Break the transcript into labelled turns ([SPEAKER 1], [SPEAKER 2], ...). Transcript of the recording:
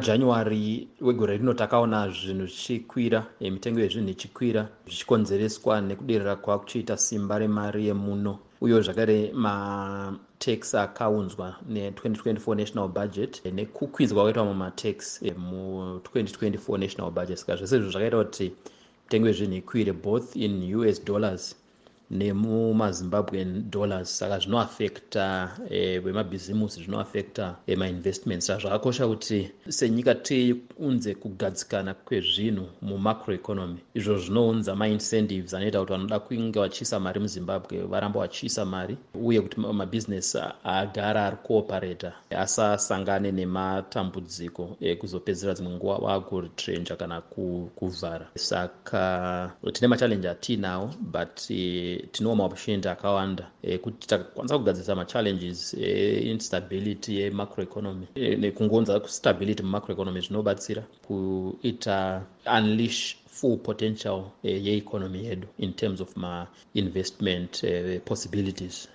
[SPEAKER 1] january wegore rino takaona zvinhu zvichikwira e, mitengo yezvinhu ichikwira zvichikonzereswa nekuderera kwakuchiita simba remari yemuno. Uyewo zvakare matax akaunzwa ne2024 national budget nekukwidzwa kwaitwa mumatax mu2024 national budget. Saka zvese izvo zvakaita kuti mitengo yezvinhu ikwire both in us dollars nemumazimbabwean dollars saka zvinoafecta eh, vemabhizimusi zvinoafecta eh, mainvestments. Saka zvakakosha kuti senyika tiunze kugadzikana kwezvinhu mumacroeconomy. Izvo zvinounza maincentives anoita kuti vanoda kunge vachiisa mari muzimbabwe varamba vachiisa mari uye kuti mabhizinesi agara ari kuoparata asasangane nematambudziko ekuzopedzera dzimwe nguva vakuritrenja kana kuvhara. Saka tine machallenji atiinawo but eh, tinowo maopportunity akawanda ekuti eh, takakwanisa kugadzirisa machallenges einstability yemacroeconomy eh, nekungonza stability mumacroeconomy zvinobatsira kuita unleash full potential eh, yeeconomy yedu in terms of mainvestment possibilities